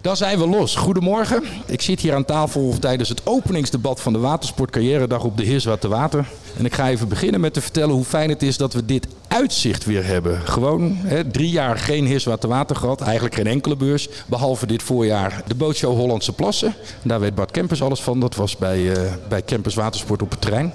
Dan zijn we los. Goedemorgen. Ik zit hier aan tafel tijdens het openingsdebat van de Watersport Carrière op de Heerswaard Water. En ik ga even beginnen met te vertellen hoe fijn het is dat we dit uitzicht weer hebben. Gewoon hè, drie jaar geen Heerswaard Water gehad. Eigenlijk geen enkele beurs. Behalve dit voorjaar de bootshow Hollandse Plassen. Daar weet Bart Kempers alles van. Dat was bij, uh, bij Kempers Watersport op het terrein.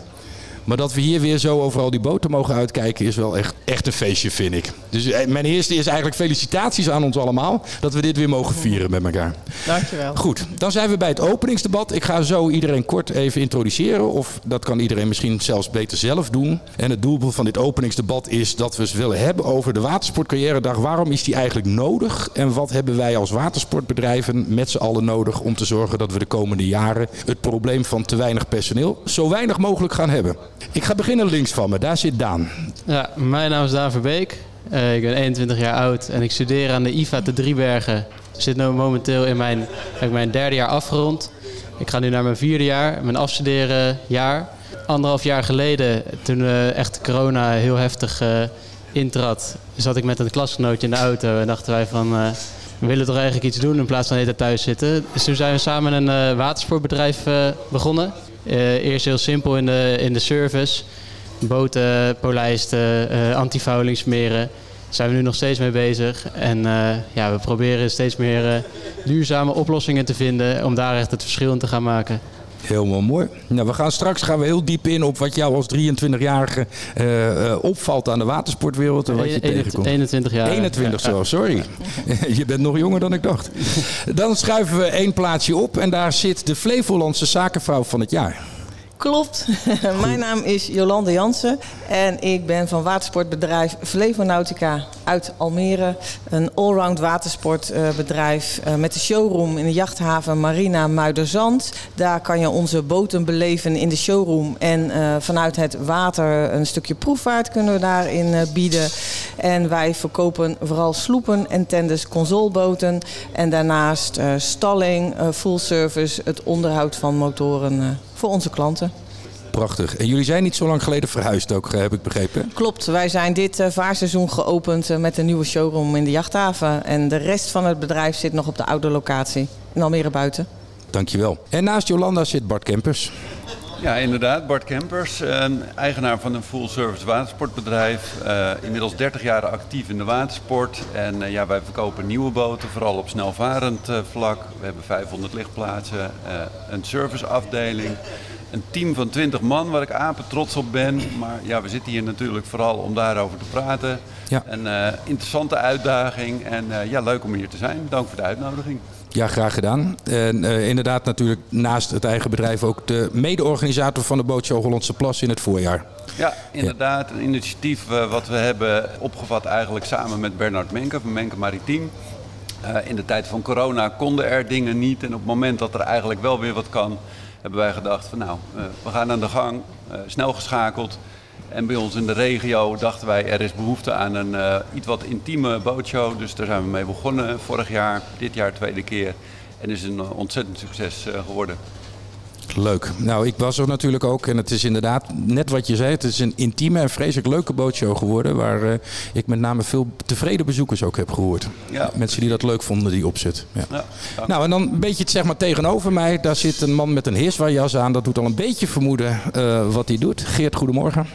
Maar dat we hier weer zo overal die boten mogen uitkijken is wel echt, echt een feestje, vind ik. Dus eh, mijn eerste is eigenlijk felicitaties aan ons allemaal dat we dit weer mogen vieren met elkaar. Dankjewel. Goed, dan zijn we bij het openingsdebat. Ik ga zo iedereen kort even introduceren. Of dat kan iedereen misschien zelfs beter zelf doen. En het doel van dit openingsdebat is dat we het willen hebben over de Watersportcarrière-dag. Waarom is die eigenlijk nodig? En wat hebben wij als watersportbedrijven met z'n allen nodig om te zorgen dat we de komende jaren het probleem van te weinig personeel zo weinig mogelijk gaan hebben? Ik ga beginnen links van me. Daar zit Daan. Ja, mijn naam is Daan Verbeek. Uh, ik ben 21 jaar oud en ik studeer aan de IVA te Driebergen. Ik zit nu momenteel in mijn, heb mijn derde jaar afgerond. Ik ga nu naar mijn vierde jaar, mijn afstuderen jaar. Anderhalf jaar geleden, toen uh, echt corona heel heftig uh, intrad, zat ik met een klasgenootje in de auto en dachten wij van... we willen toch eigenlijk iets doen in plaats van de thuis zitten. Dus toen zijn we samen een watersportbedrijf begonnen. Uh, eerst heel simpel in de, in de service. Boten, polijsten, uh, antifouling smeren. Zijn we nu nog steeds mee bezig. En uh, ja, we proberen steeds meer duurzame oplossingen te vinden om daar echt het verschil in te gaan maken. Helemaal mooi. Nou, we gaan straks gaan we heel diep in op wat jou als 23-jarige uh, uh, opvalt aan de watersportwereld en wat je 21, tegenkomt. 21 jaar. 21 zo, sorry. je bent nog jonger dan ik dacht. Dan schuiven we één plaatsje op en daar zit de Flevolandse zakenvrouw van het jaar. Klopt. Mijn naam is Jolande Jansen en ik ben van watersportbedrijf Flevonautica uit Almere. Een allround watersportbedrijf uh, met de showroom in de jachthaven Marina Muiderzand. Daar kan je onze boten beleven in de showroom en uh, vanuit het water een stukje proefvaart kunnen we daarin uh, bieden. En wij verkopen vooral sloepen en tenders consoleboten en daarnaast stalling, full service, het onderhoud van motoren voor onze klanten. Prachtig. En jullie zijn niet zo lang geleden verhuisd ook, heb ik begrepen? Klopt. Wij zijn dit uh, vaarseizoen geopend uh, met een nieuwe showroom in de jachthaven. En de rest van het bedrijf zit nog op de oude locatie in Almere Buiten. Dankjewel. En naast Jolanda zit Bart Kempers. Ja, inderdaad. Bart Kempers, uh, eigenaar van een full-service watersportbedrijf. Uh, inmiddels 30 jaar actief in de watersport. En uh, ja, wij verkopen nieuwe boten, vooral op snelvarend vlak. We hebben 500 lichtplaatsen, een serviceafdeling. Een team van 20 man waar ik apen trots op ben. Maar ja, we zitten hier natuurlijk vooral om daarover te praten. Ja. Een interessante uitdaging en ja, leuk om hier te zijn. Dank voor de uitnodiging. Ja, graag gedaan. En uh, inderdaad natuurlijk naast het eigen bedrijf ook de mede-organisator van de bootshow Hollandse Plas in het voorjaar. Ja, inderdaad. Een initiatief uh, wat we hebben opgevat eigenlijk samen met Bernard Menke van Menke Maritiem. Uh, in de tijd van corona konden er dingen niet en op het moment dat er eigenlijk wel weer wat kan, hebben wij gedacht van nou, we gaan aan de gang, snel geschakeld. En bij ons in de regio dachten wij er is behoefte aan een uh, iets wat intieme bootshow. Dus daar zijn we mee begonnen vorig jaar, dit jaar tweede keer. En is een ontzettend succes uh, geworden. Leuk. Nou, ik was er natuurlijk ook. En het is inderdaad, net wat je zei, het is een intieme en vreselijk leuke bootshow geworden. Waar uh, ik met name veel tevreden bezoekers ook heb gehoord. Ja. Mensen die dat leuk vonden, die opzet. Ja. Ja, nou, en dan een beetje het zeg maar tegenover mij. Daar zit een man met een heerswaarjas aan. Dat doet al een beetje vermoeden uh, wat hij doet. Geert, goedemorgen.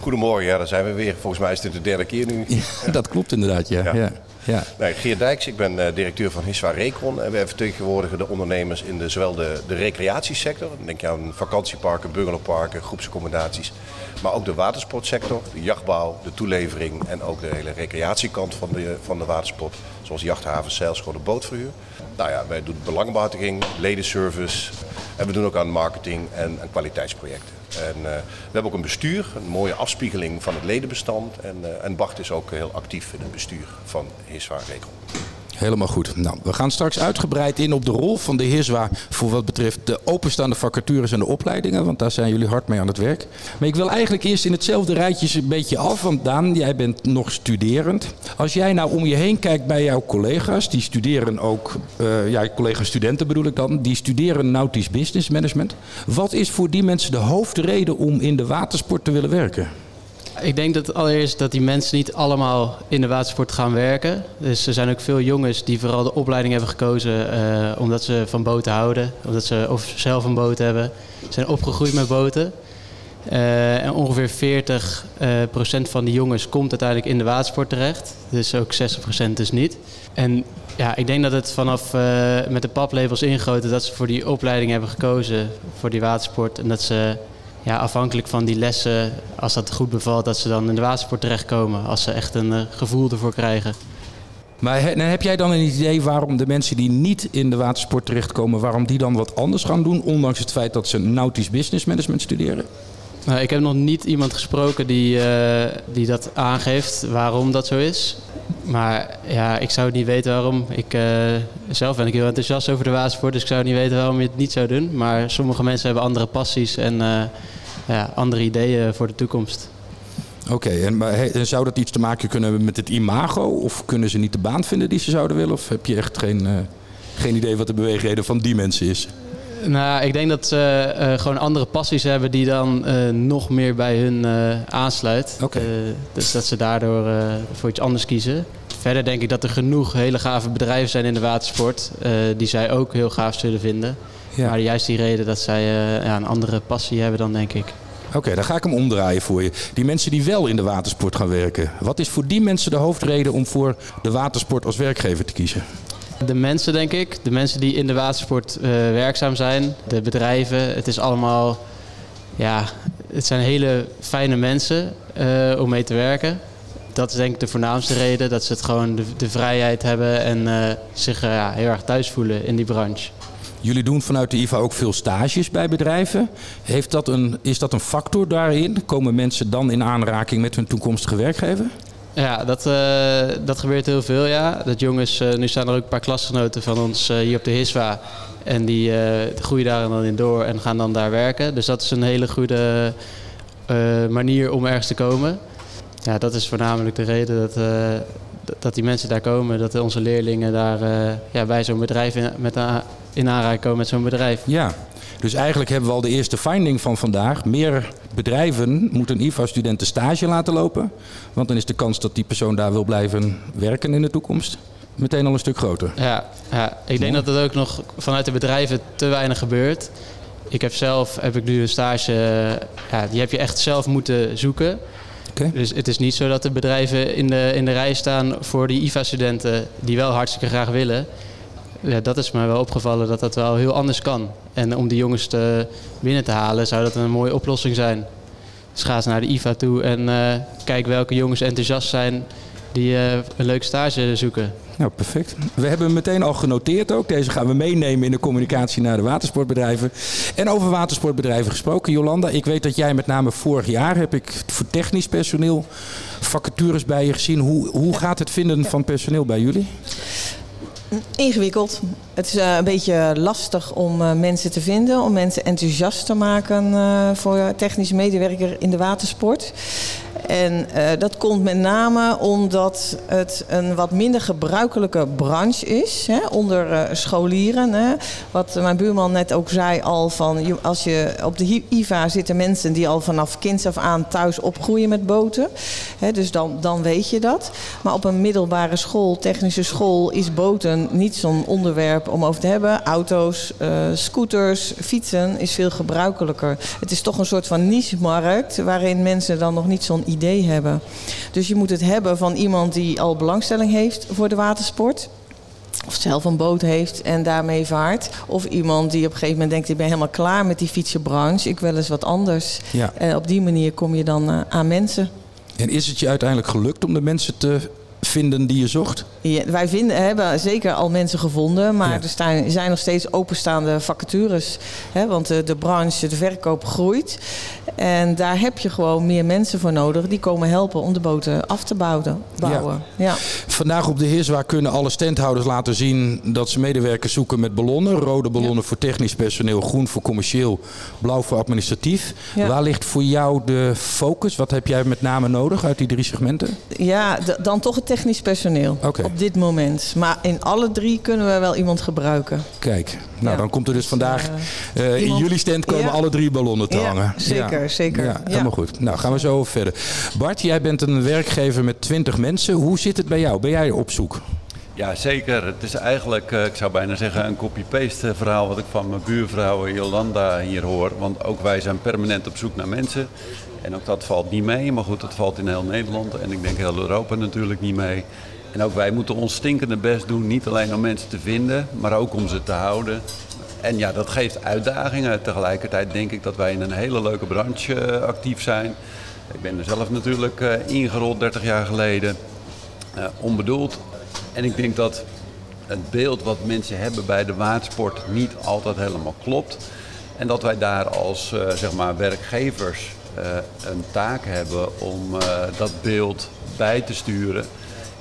Goedemorgen, ja, daar zijn we weer. Volgens mij is dit de derde keer nu. dat klopt inderdaad, ja. ja. Ja. Nee, Geert Dijks, ik ben uh, directeur van Hiswa Recon. En wij vertegenwoordigen de ondernemers in de, zowel de, de recreatiesector, denk je aan vakantieparken, bungalowparken, groepsaccommodaties. Maar ook de watersportsector, de jachtbouw, de toelevering en ook de hele recreatiekant van de, van de watersport. Zoals jachthavens, zeilscholen, bootverhuur. Nou ja, wij doen belangenbehartiging, ledenservice. En we doen ook aan marketing en, en kwaliteitsprojecten. En uh, we hebben ook een bestuur, een mooie afspiegeling van het ledenbestand. En, uh, en Bart is ook heel actief in het bestuur van Hiswa Recon. Helemaal goed. Nou, we gaan straks uitgebreid in op de rol van de HISWA voor wat betreft de openstaande vacatures en de opleidingen. Want daar zijn jullie hard mee aan het werk. Maar ik wil eigenlijk eerst in hetzelfde rijtje een beetje af. Want Daan, jij bent nog studerend. Als jij nou om je heen kijkt bij jouw collega's, die studeren ook, uh, ja, collega-studenten bedoel ik dan, die studeren nautisch business management. Wat is voor die mensen de hoofdreden om in de watersport te willen werken? Ik denk dat allereerst dat die mensen niet allemaal in de watersport gaan werken. Dus er zijn ook veel jongens die vooral de opleiding hebben gekozen uh, omdat ze van boten houden. Omdat ze of zelf een boot hebben. Zijn opgegroeid met boten. Uh, en ongeveer 40 uh, procent van die jongens komt uiteindelijk in de watersport terecht. Dus ook 60 procent dus niet. En ja, ik denk dat het vanaf met de paplepels ingoten dat ze voor die opleiding hebben gekozen voor die watersport. En dat ze ja, afhankelijk van die lessen, als dat goed bevalt, dat ze dan in de watersport terechtkomen. Als ze echt een uh, gevoel ervoor krijgen. Maar he, heb jij dan een idee waarom de mensen die niet in de watersport terechtkomen, waarom die dan wat anders gaan doen, ondanks het feit dat ze nautisch business management studeren? Nou, ik heb nog niet iemand gesproken die, uh, die dat aangeeft waarom dat zo is. Maar ja, ik zou niet weten waarom. Ik, uh, zelf ben ik heel enthousiast over de watersport, dus ik zou niet weten waarom je het niet zou doen. Maar sommige mensen hebben andere passies en uh, ja, andere ideeën voor de toekomst. Oké, okay, en maar, zou dat iets te maken kunnen hebben met het imago? Of kunnen ze niet de baan vinden die ze zouden willen? Of heb je echt geen, uh, geen idee wat de beweegreden van die mensen is? Nou, ik denk dat ze uh, gewoon andere passies hebben die dan uh, nog meer bij hun aansluit. Okay. dus dat ze daardoor voor iets anders kiezen. Verder denk ik dat er genoeg hele gave bedrijven zijn in de watersport die zij ook heel gaaf zullen vinden. Ja. Maar juist die reden dat zij ja, een andere passie hebben dan denk ik. Oké, okay, dan ga ik hem omdraaien voor je. Die mensen die wel in de watersport gaan werken. Wat is voor die mensen de hoofdreden om voor de watersport als werkgever te kiezen? De mensen, denk ik. De mensen die in de watersport uh, werkzaam zijn. De bedrijven. Het is allemaal... Ja, het zijn hele fijne mensen uh, om mee te werken. Dat is denk ik de voornaamste reden. Dat ze het gewoon de, de vrijheid hebben en uh, zich ja, heel erg thuis voelen in die branche. Jullie doen vanuit de IVA ook veel stages bij bedrijven. Heeft dat een, is dat een factor daarin? Komen mensen dan in aanraking met hun toekomstige werkgever? Ja, dat, uh, dat gebeurt heel veel, ja. Dat jongens, uh, nu staan er ook een paar klasgenoten van ons uh, hier op de HISWA. En die groeien daar dan in door en gaan dan daar werken. Dus dat is een hele goede manier om ergens te komen. Ja, dat is voornamelijk de reden dat, dat die mensen daar komen. Dat onze leerlingen daar ja, bij zo'n bedrijf in, met in aanraking komen met zo'n bedrijf. Ja, dus eigenlijk hebben we al de eerste finding van vandaag. Meer bedrijven moeten IVA-studenten stage laten lopen. Want dan is de kans dat die persoon daar wil blijven werken in de toekomst meteen al een stuk groter. Ja, ja. ik denk dat het ook nog vanuit de bedrijven te weinig gebeurt. Ik heb zelf heb ik nu een stage, ja, die heb je echt zelf moeten zoeken. Okay. Dus het is niet zo dat de bedrijven in de, in de rij staan voor die IVA-studenten die wel hartstikke graag willen ja, dat is mij wel opgevallen dat dat wel heel anders kan. En om die jongens binnen te halen zou dat een mooie oplossing zijn. Dus ga eens naar de IVA toe en uh, kijk welke jongens enthousiast zijn die uh, een leuk stage zoeken. Nou, perfect. We hebben hem meteen al genoteerd ook. Deze gaan we meenemen in de communicatie naar de watersportbedrijven. En over watersportbedrijven gesproken, Jolanda. Ik weet dat jij met name vorig jaar heb ik voor technisch personeel vacatures bij je gezien. Hoe, hoe gaat het vinden van personeel bij jullie? Ingewikkeld. Het is uh, een beetje lastig om uh, mensen te vinden, om mensen enthousiast te maken uh, voor technisch medewerker in de watersport. En dat komt met name omdat het een wat minder gebruikelijke branche is hè, onder scholieren. Hè. Wat mijn buurman net ook zei al van als je op de IVA zitten mensen die al vanaf kinds af aan thuis opgroeien met boten. Hè, dus dan, dan weet je dat. Maar op een middelbare school, technische school, is boten niet zo'n onderwerp om over te hebben. Auto's, uh, scooters, fietsen is veel gebruikelijker. Het is toch een soort van niche-markt waarin mensen dan nog niet zo'n idee hebben. Dus je moet het hebben van iemand die al belangstelling heeft voor de watersport of zelf een boot heeft en daarmee vaart. Of iemand die op een gegeven moment denkt: ik ben helemaal klaar met die fietsenbranche, ik wil eens wat anders. Ja. En op die manier kom je dan uh, aan mensen. En is het je uiteindelijk gelukt om de mensen te vinden die je zocht? Ja, wij vinden, hebben zeker al mensen gevonden, maar ja. er staan, zijn nog steeds openstaande vacatures. Hè, want de, de, branche, de verkoop groeit. En daar heb je gewoon meer mensen voor nodig die komen helpen om de boten af te bouwen. bouwen. Ja. ja. Vandaag op de Heerswaar kunnen alle standhouders laten zien dat ze medewerkers zoeken met ballonnen. Rode ballonnen voor technisch personeel, groen voor commercieel, blauw voor administratief. Waar ligt voor jou de focus? Wat heb jij met name nodig uit die drie segmenten? Ja, dan toch het technisch personeel op dit moment. Maar in alle drie kunnen we wel iemand gebruiken. Kijk, nou Ja. dan komt er dus vandaag eh, in iemand- jullie stand komen Ja. alle drie ballonnen te Ja, hangen. zeker, zeker. Ja, Ja. helemaal goed. Nou, gaan we zo verder. Bart, jij bent een werkgever met 20 mensen. Hoe zit het bij jou? Ben jij op zoek? Ja, zeker. Het is eigenlijk, eh, ik zou bijna zeggen, een copy-paste verhaal wat ik van mijn buurvrouw eh, Jolanda hier hoor. Want ook wij zijn permanent op zoek naar mensen. En ook dat valt niet mee, maar goed, dat valt in heel Nederland en ik denk heel Europa natuurlijk niet mee. En ook wij moeten ons stinkende best doen, niet alleen om mensen te vinden, maar ook om ze te houden. En ja, dat geeft uitdagingen. Tegelijkertijd denk ik dat wij in een hele leuke branche eh, actief zijn. Ik ben er zelf natuurlijk eh, ingerold 30 jaar geleden. Eh, onbedoeld. En ik denk dat het beeld wat mensen hebben bij de watersport niet altijd helemaal klopt. En dat wij daar als zeg maar werkgevers een taak hebben om eh, dat beeld bij te sturen.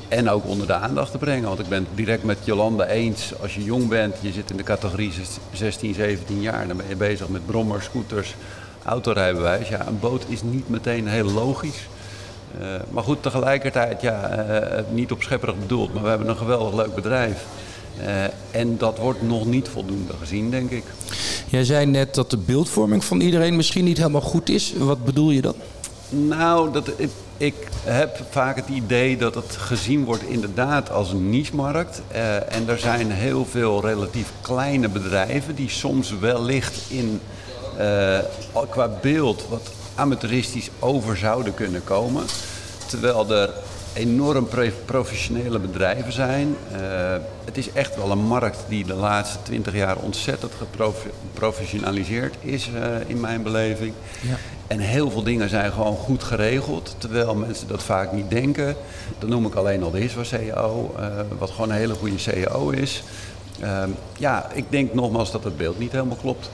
En ook onder de aandacht te brengen. Want ik ben het direct met Jolanda eens. Als je jong bent, je zit in de categorie 16, 17 jaar. Dan ben je bezig met brommers, scooters, autorijbewijs. Ja, een boot is niet meteen heel logisch. Eh, maar goed, tegelijkertijd, ja, eh, niet op schepperig bedoeld, maar we hebben een geweldig leuk bedrijf. Eh, en dat wordt nog niet voldoende gezien, denk ik. Jij zei net dat de beeldvorming van iedereen misschien niet helemaal goed is. Wat bedoel je dan? Nou, dat, ik, ik heb vaak het idee dat het gezien wordt inderdaad als een niche-markt. Eh, en er zijn heel veel relatief kleine bedrijven die soms wellicht in, eh, qua beeld wat amateuristisch over zouden kunnen komen. Terwijl er enorm professionele bedrijven zijn. Eh, het is echt wel een markt die de laatste twintig jaar ontzettend geprofessionaliseerd is eh, in mijn beleving. En heel veel dingen zijn gewoon goed geregeld, terwijl mensen dat vaak niet denken. Dan noem ik alleen al de ISWA CEO, eh, wat gewoon een hele goede CEO is. Ehm, ja, ik denk nogmaals dat het beeld niet helemaal klopt.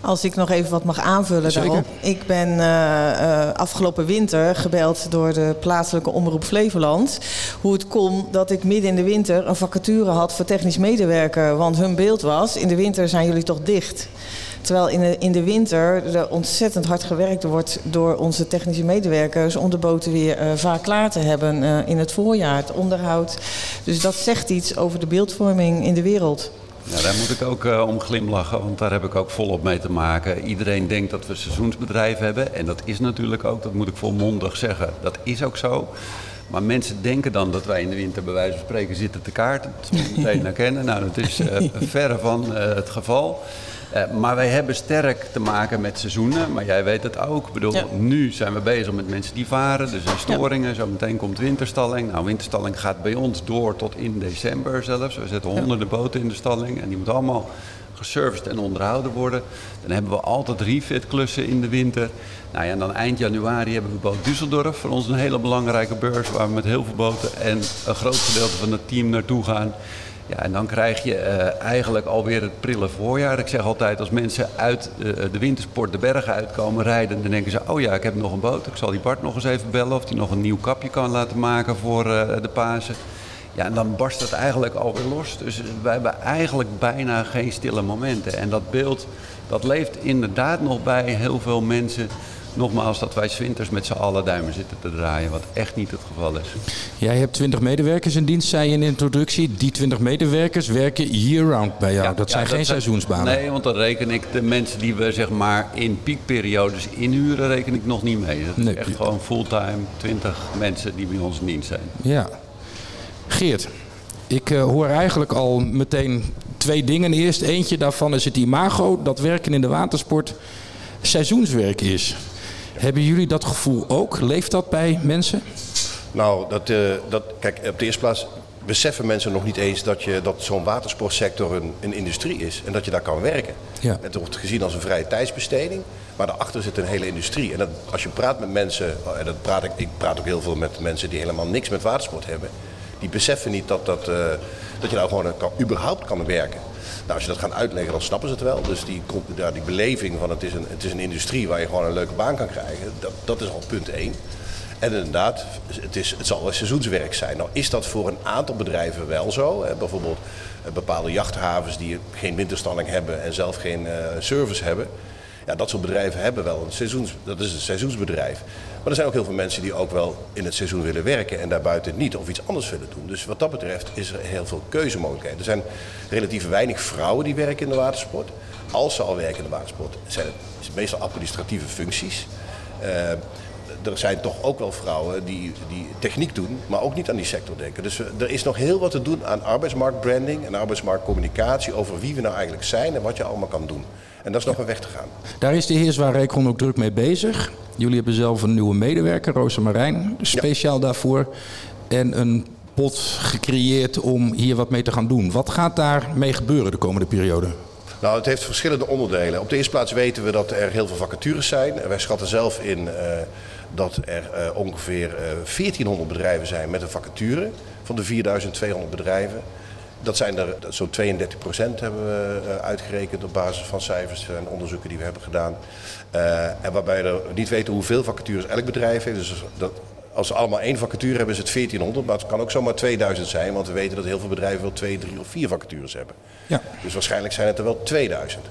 Als ik nog even wat mag aanvullen Zeker. daarop. Ik ben eh, eh, afgelopen winter gebeld door de plaatselijke omroep Flevoland. Hoe het kon dat ik midden in de winter een vacature had voor technisch medewerker. Want hun beeld was, in de winter zijn jullie toch dicht. Terwijl in de, in de winter er ontzettend hard gewerkt wordt door onze technische medewerkers om de boten weer eh, vaak klaar te hebben in het voorjaar, het onderhoud. Dus dat zegt iets over de beeldvorming in de wereld. Ja, daar moet ik ook eh, om glimlachen, want daar heb ik ook volop mee te maken. Iedereen denkt dat we seizoensbedrijf hebben en dat is natuurlijk ook, dat moet ik volmondig zeggen, dat is ook zo. Maar mensen denken dan dat wij in de winter bij wijze van spreken zitten te kaarten. Dat moet je meteen herkennen. Nou, dat is eh, verre van eh, het geval. Eh, maar wij hebben sterk te maken met seizoenen. Maar jij weet het ook. Ik bedoel, Ja. nu zijn we bezig met mensen die varen. Er zijn storingen. Zometeen komt winterstalling. Nou, winterstalling gaat bij ons door tot in december zelfs. We zetten honderden boten in de stalling. En die moeten allemaal geserviced en onderhouden worden. Dan hebben we altijd refit-klussen in de winter. Nou ja, en dan eind januari hebben we boot Düsseldorf. Voor ons een hele belangrijke beurs waar we met heel veel boten en een groot gedeelte van het team naartoe gaan. Ja, en dan krijg je eh, eigenlijk alweer het prille voorjaar. Ik zeg altijd, als mensen uit eh, de wintersport de bergen uitkomen rijden... dan denken ze, oh ja, ik heb nog een boot. Ik zal die Bart nog eens even bellen of hij nog een nieuw kapje kan laten maken voor eh, de Pasen. Ja, en dan barst het eigenlijk alweer los. Dus wij hebben eigenlijk bijna geen stille momenten. En dat beeld, dat leeft inderdaad nog bij heel veel mensen. Nogmaals, dat wij 's winters met z'n allen duimen zitten te draaien, wat echt niet het geval is. Jij hebt 20 medewerkers in dienst, zei je in de introductie. Die 20 medewerkers werken year-round bij jou. Ja, dat ja, zijn geen seizoensbanen. Nee, want dan reken ik de mensen die we zeg maar in piekperiodes inhuren, reken ik nog niet mee. Dat is Nee. echt gewoon fulltime 20 mensen die bij ons in dienst zijn. Ja. Geert, ik eh, hoor eigenlijk al meteen twee dingen. Eerst eentje daarvan is het imago dat werken in de watersport seizoenswerk is. Hebben jullie dat gevoel ook? Leeft dat bij mensen? Nou, dat, eh, dat, kijk, op de eerste plaats beseffen mensen nog niet eens dat, je, dat zo'n watersportsector een, een industrie is en dat je daar kan werken. Ja. Het wordt gezien als een vrije tijdsbesteding, maar daarachter zit een hele industrie. En dat, als je praat met mensen, en dat praat ik, ik praat ook heel veel met mensen die helemaal niks met watersport hebben, die beseffen niet dat, dat, eh, dat je nou gewoon kan, überhaupt kan werken. Nou, als je dat gaat uitleggen, dan snappen ze het wel. Dus die, ja, die beleving van het is, een, het is een industrie waar je gewoon een leuke baan kan krijgen, dat, dat is al punt één. En inderdaad, het, is, het zal wel seizoenswerk zijn. Nou is dat voor een aantal bedrijven wel zo. Bijvoorbeeld eh, bepaalde jachthavens die geen winterstalling hebben en zelf geen eh, service hebben. Ja, dat soort bedrijven hebben wel een seizoens, dat is een seizoensbedrijf. Maar er zijn ook heel veel mensen die ook wel in het seizoen willen werken en daarbuiten niet of iets anders willen doen. Dus wat dat betreft is er heel veel keuzemogelijkheden. Er zijn relatief weinig vrouwen die werken in de watersport. Als ze al werken in de watersport, zijn het meestal administratieve functies. Uh, er zijn toch ook wel vrouwen die, die techniek doen, maar ook niet aan die sector denken. Dus er is nog heel wat te doen aan arbeidsmarktbranding en arbeidsmarktcommunicatie over wie we nou eigenlijk zijn en wat je allemaal kan doen. En dat is nog een weg te gaan. Daar is de Recon ook druk mee bezig. Jullie hebben zelf een nieuwe medewerker, Rosa Marijn, speciaal daarvoor. En een pot gecreëerd om hier wat mee te gaan doen. Wat gaat daar mee gebeuren de komende periode? Nou, het heeft verschillende onderdelen. Op de eerste plaats weten we dat er heel veel vacatures zijn. Wij schatten zelf in uh, dat er uh, ongeveer uh, 1400 bedrijven zijn met een vacature van de 4200 bedrijven. Dat zijn er zo'n 32 procent hebben we uh, uitgerekend op basis van cijfers en onderzoeken die we hebben gedaan. Uh, en waarbij we niet weten hoeveel vacatures elk bedrijf heeft. Dus dat, als ze allemaal één vacature hebben, is het 1400. Maar het kan ook zomaar 2000 zijn, want we weten dat heel veel bedrijven wel twee, drie of vier vacatures hebben. Ja. Dus waarschijnlijk zijn het er wel 2000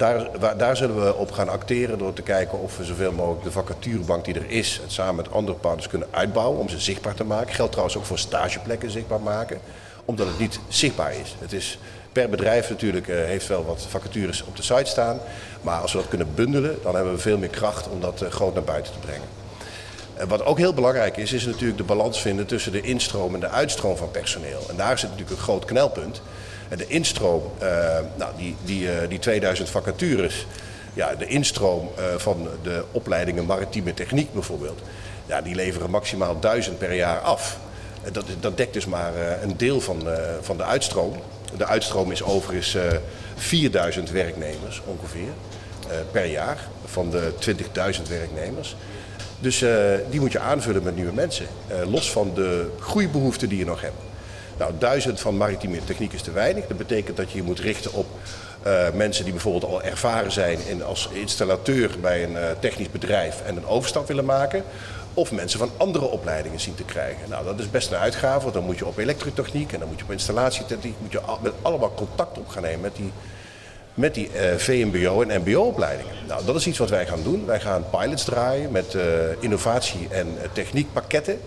daar, waar, daar zullen we op gaan acteren door te kijken of we zoveel mogelijk de vacaturebank die er is, samen met andere partners kunnen uitbouwen om ze zichtbaar te maken. Geldt trouwens ook voor stageplekken zichtbaar maken, omdat het niet zichtbaar is. Het is per bedrijf natuurlijk uh, heeft wel wat vacatures op de site staan, maar als we dat kunnen bundelen, dan hebben we veel meer kracht om dat uh, groot naar buiten te brengen. En wat ook heel belangrijk is, is natuurlijk de balans vinden tussen de instroom en de uitstroom van personeel. En daar zit natuurlijk een groot knelpunt. De instroom, uh, nou, die, die, uh, die 2000 vacatures, ja, de instroom uh, van de opleidingen maritieme techniek bijvoorbeeld, ja, die leveren maximaal 1000 per jaar af. Dat, dat dekt dus maar een deel van, van de uitstroom. De uitstroom is overigens 4000 werknemers ongeveer per jaar van de 20.000 werknemers. Dus die moet je aanvullen met nieuwe mensen, los van de groeibehoeften die je nog hebt. Nou, duizend van maritieme techniek is te weinig. Dat betekent dat je je moet richten op uh, mensen die bijvoorbeeld al ervaren zijn in, als installateur bij een uh, technisch bedrijf en een overstap willen maken. Of mensen van andere opleidingen zien te krijgen. Nou, dat is best een uitgave, want dan moet je op elektrotechniek en dan moet je op installatietechniek, moet je met allemaal contact op gaan nemen met die, met die uh, VMBO en MBO-opleidingen. Nou, dat is iets wat wij gaan doen. Wij gaan pilots draaien met innovatie- en techniekpakketten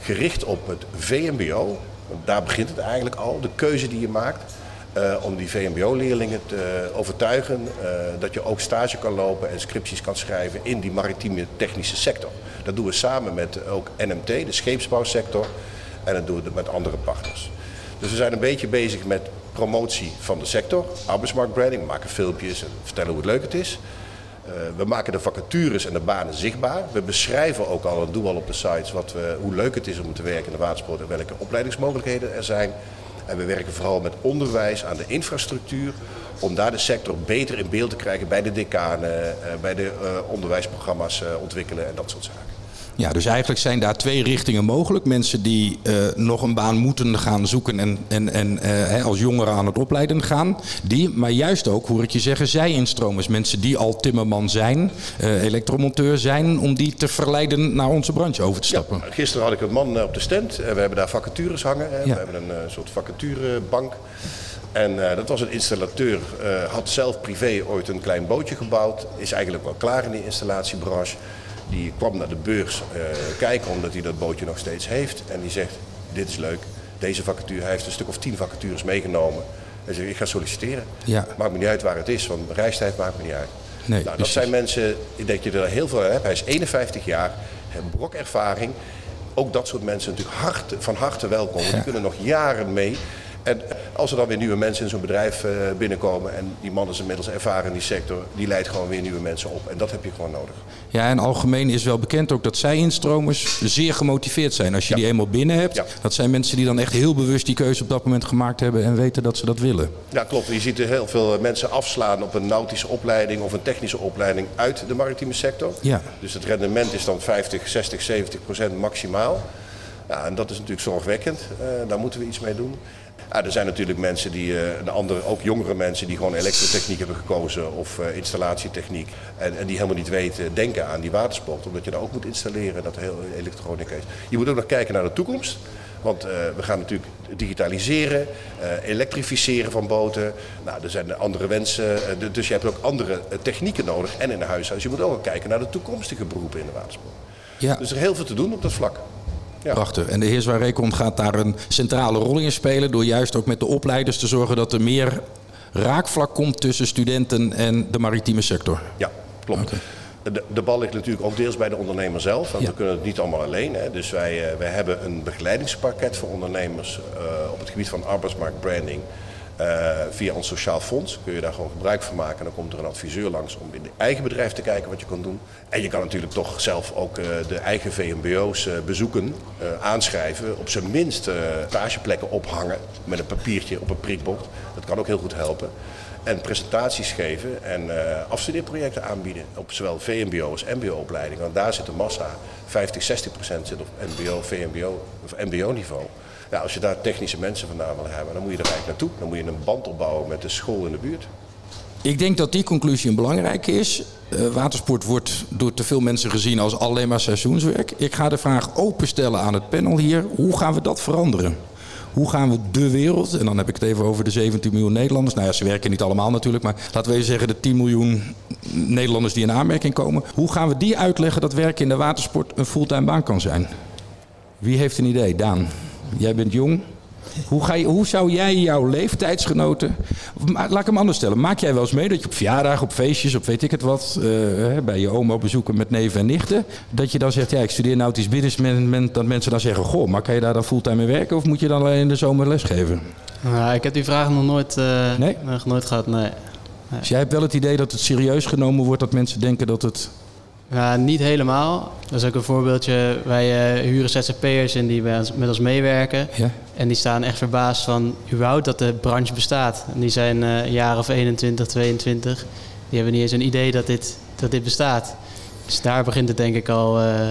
gericht op het VMBO, daar begint het eigenlijk al, de keuze die je maakt. Uh, om die VMBO-leerlingen te overtuigen uh, dat je ook stage kan lopen en scripties kan schrijven in die maritieme technische sector. Dat doen we samen met ook NMT, de scheepsbouwsector, en dat doen we met andere partners. Dus we zijn een beetje bezig met promotie van de sector, arbeidsmarktbranding. Maken filmpjes en vertellen hoe het leuk het is. Uh, we maken de vacatures en de banen zichtbaar. We beschrijven ook al en doen al op de sites wat we, hoe leuk het is om te werken in de watersport en welke opleidingsmogelijkheden er zijn. En we werken vooral met onderwijs aan de infrastructuur om daar de sector beter in beeld te krijgen bij de decanen, uh, bij de uh, onderwijsprogramma's ontwikkelen en dat soort zaken. Ja, dus eigenlijk zijn daar twee richtingen mogelijk. Mensen die uh, nog een baan moeten gaan zoeken en, en, en uh, als jongeren aan het opleiden gaan. Die, maar juist ook, hoor ik je zeggen, zij-instromers. Mensen die al timmerman zijn, uh, elektromonteur zijn, om die te verleiden naar onze branche over te stappen. Ja, gisteren had ik een man op de stand. We hebben daar vacatures hangen. Ja. We hebben een soort vacaturebank. En uh, dat was een installateur, uh, had zelf privé ooit een klein bootje gebouwd. Is eigenlijk wel klaar in die installatiebranche. Die kwam naar de beurs uh, kijken omdat hij dat bootje nog steeds heeft. En die zegt, dit is leuk, deze vacature, hij heeft een stuk of tien vacatures meegenomen. Hij zegt, ik ga solliciteren. Ja. Maakt me niet uit waar het is, want reistijd maakt me niet uit. Nee, nou, dat zijn mensen, ik denk dat je er heel veel hebt. Hij is 51 jaar, heeft brokervaring. Ook dat soort mensen natuurlijk hart, van harte welkom. Ja. Die kunnen nog jaren mee. En als er dan weer nieuwe mensen in zo'n bedrijf uh, binnenkomen en die man is inmiddels ervaren in die sector, die leidt gewoon weer nieuwe mensen op. En dat heb je gewoon nodig. Ja, en algemeen is wel bekend ook dat zij-instromers zeer gemotiveerd zijn. Als je ja. die eenmaal binnen hebt, ja. dat zijn mensen die dan echt heel bewust die keuze op dat moment gemaakt hebben en weten dat ze dat willen. Ja, klopt. Je ziet er heel veel mensen afslaan op een nautische opleiding of een technische opleiding uit de maritieme sector. Ja. Dus het rendement is dan 50, 60, 70 procent maximaal. Ja, en dat is natuurlijk zorgwekkend. Uh, daar moeten we iets mee doen. Ja, er zijn natuurlijk mensen die, uh, een andere, ook jongere mensen die gewoon elektrotechniek hebben gekozen of uh, installatietechniek. En, en, die helemaal niet weten, denken aan die watersport. Omdat je daar ook moet installeren, dat heel elektronica is. Je moet ook nog kijken naar de toekomst. Want uh, we gaan natuurlijk digitaliseren, elektrificeren van boten. Nou, er zijn andere wensen. dus je hebt ook andere technieken nodig en in de huishouden. Dus je moet ook kijken naar de toekomstige beroepen in de watersport. Ja. Dus er is heel veel te doen op dat vlak. Ja. Prachtig. En de heer Zwaar Rekond gaat daar een centrale rol in spelen... door juist ook met de opleiders te zorgen dat er meer raakvlak komt tussen studenten en de maritieme sector. Ja, klopt. De, de bal ligt natuurlijk ook deels bij de ondernemer zelf, want Ja. we kunnen het niet allemaal alleen. Hè. Dus wij, eh, wij hebben een begeleidingspakket voor ondernemers eh, op het gebied van arbeidsmarktbranding. Eh, via ons sociaal fonds kun je daar gewoon gebruik van maken. Dan komt er een adviseur langs om in je eigen bedrijf te kijken wat je kan doen. En je kan natuurlijk toch zelf ook eh, de eigen VMBO's eh, bezoeken, aanschrijven. Op zijn minst stageplekken ophangen met een papiertje op een prikbord. Dat kan ook heel goed helpen. En presentaties geven en afstudeerprojecten aanbieden op zowel VMBO als MBO-opleidingen. Want daar zit de massa, 50, 60 procent zit op MBO, VMBO of MBO-niveau. Als je daar technische mensen vandaan wil hebben, dan moet je er eigenlijk naartoe. Dan moet je een band opbouwen met de school in de buurt. Ik denk dat die conclusie een belangrijke is. Eh, watersport wordt door te veel mensen gezien als alleen maar seizoenswerk. Ik ga de vraag openstellen aan het panel hier. Hoe gaan we dat veranderen? Hoe gaan we de wereld, en dan heb ik het even over de 17 miljoen Nederlanders. Nou ja, ze werken niet allemaal natuurlijk, maar laten we even zeggen de 10 miljoen Nederlanders die in aanmerking komen. Hoe gaan we die uitleggen dat werken in de watersport een fulltime baan kan zijn? Wie heeft een idee? Daan, jij bent jong. Hoe, ga je, hoe zou jij jouw leeftijdsgenoten. Maar laat ik hem anders stellen. Maak jij wel eens mee dat je op verjaardagen, op feestjes, op weet ik het wat. eh, bij je oma bezoeken met neven en nichten. Dat je dan zegt: ja, ik studeer nautisch management. Dat mensen dan zeggen: goh, maar kan je daar dan fulltime mee werken? Of moet je dan alleen in de zomer lesgeven? Nou, ik heb die vraag nog nooit, eh, Nee? nog nooit gehad, nee. Dus jij hebt wel het idee dat het serieus genomen wordt. Dat mensen denken dat het. Ja, niet helemaal. Dat is ook een voorbeeldje. Wij eh, huren ZZP'ers in die bij ons, met ons meewerken. Ja? En die staan echt verbaasd van überhaupt dat de branche bestaat. En die zijn eh, een jaar of 21, 22. Die hebben niet eens een idee dat dit, dat dit bestaat. Dus daar begint het denk ik al... eh,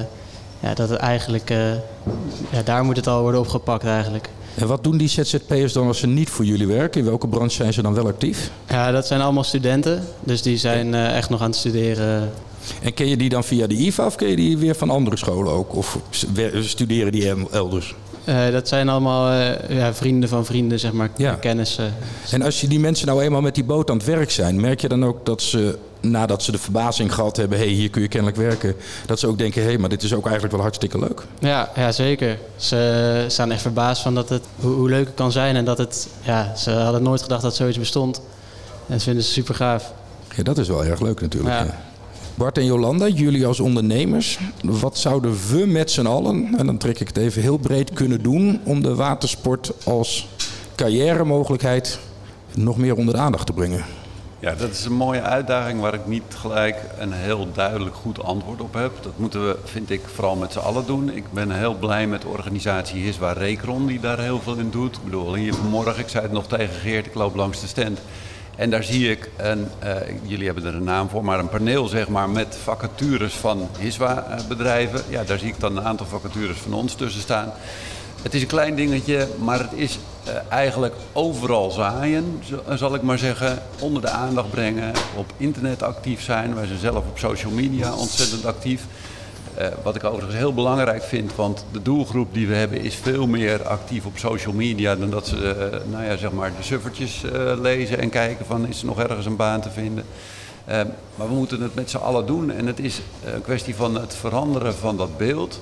ja, dat het eigenlijk... eh, ja, daar moet het al worden opgepakt eigenlijk. En wat doen die ZZP'ers dan als ze niet voor jullie werken? In welke branche zijn ze dan wel actief? Ja, dat zijn allemaal studenten. Dus die zijn eh, echt nog aan het studeren. En ken je die dan via de IVA of ken je die weer van andere scholen ook? Of studeren die el- elders? Eh, dat zijn allemaal eh, ja, vrienden van vrienden, zeg maar, Ja. kennissen. En als je die mensen nou eenmaal met die boot aan het werk zijn, merk je dan ook dat ze, nadat ze de verbazing gehad hebben, hé, hey, hier kun je kennelijk werken, dat ze ook denken, hé, hey, maar dit is ook eigenlijk wel hartstikke leuk. Ja, ja, zeker. Ze staan echt verbaasd van dat het, hoe, hoe leuk het kan zijn. En dat het, ja, ze hadden nooit gedacht dat zoiets bestond. En dat vinden ze super gaaf. Ja, dat is wel erg leuk natuurlijk. Ja. Bart en Jolanda, jullie als ondernemers, wat zouden we met z'n allen, en dan trek ik het even heel breed, kunnen doen om de watersport als carrière-mogelijkheid nog meer onder de aandacht te brengen? Ja, dat is een mooie uitdaging waar ik niet gelijk een heel duidelijk goed antwoord op heb. Dat moeten we, vind ik, vooral met z'n allen doen. Ik ben heel blij met de organisatie Hiswa Rekron die daar heel veel in doet. Ik bedoel, hier vanmorgen, ik zei het nog tegen Geert, ik loop langs de stand. En daar zie ik, een, eh, jullie hebben er een naam voor, maar een paneel zeg maar met vacatures van Hiswa-bedrijven. Ja, daar zie ik dan een aantal vacatures van ons tussen staan. Het is een klein dingetje, maar het is eh, eigenlijk overal zaaien, zal ik maar zeggen. Onder de aandacht brengen, op internet actief zijn. Wij zijn zelf op social media ontzettend actief. Eh, wat ik overigens heel belangrijk vind, want de doelgroep die we hebben is veel meer actief op social media dan dat ze eh, nou ja, zeg maar de suffertjes eh, lezen en kijken van is er nog ergens een baan te vinden. Eh, maar we moeten het met z'n allen doen en het is een kwestie van het veranderen van dat beeld.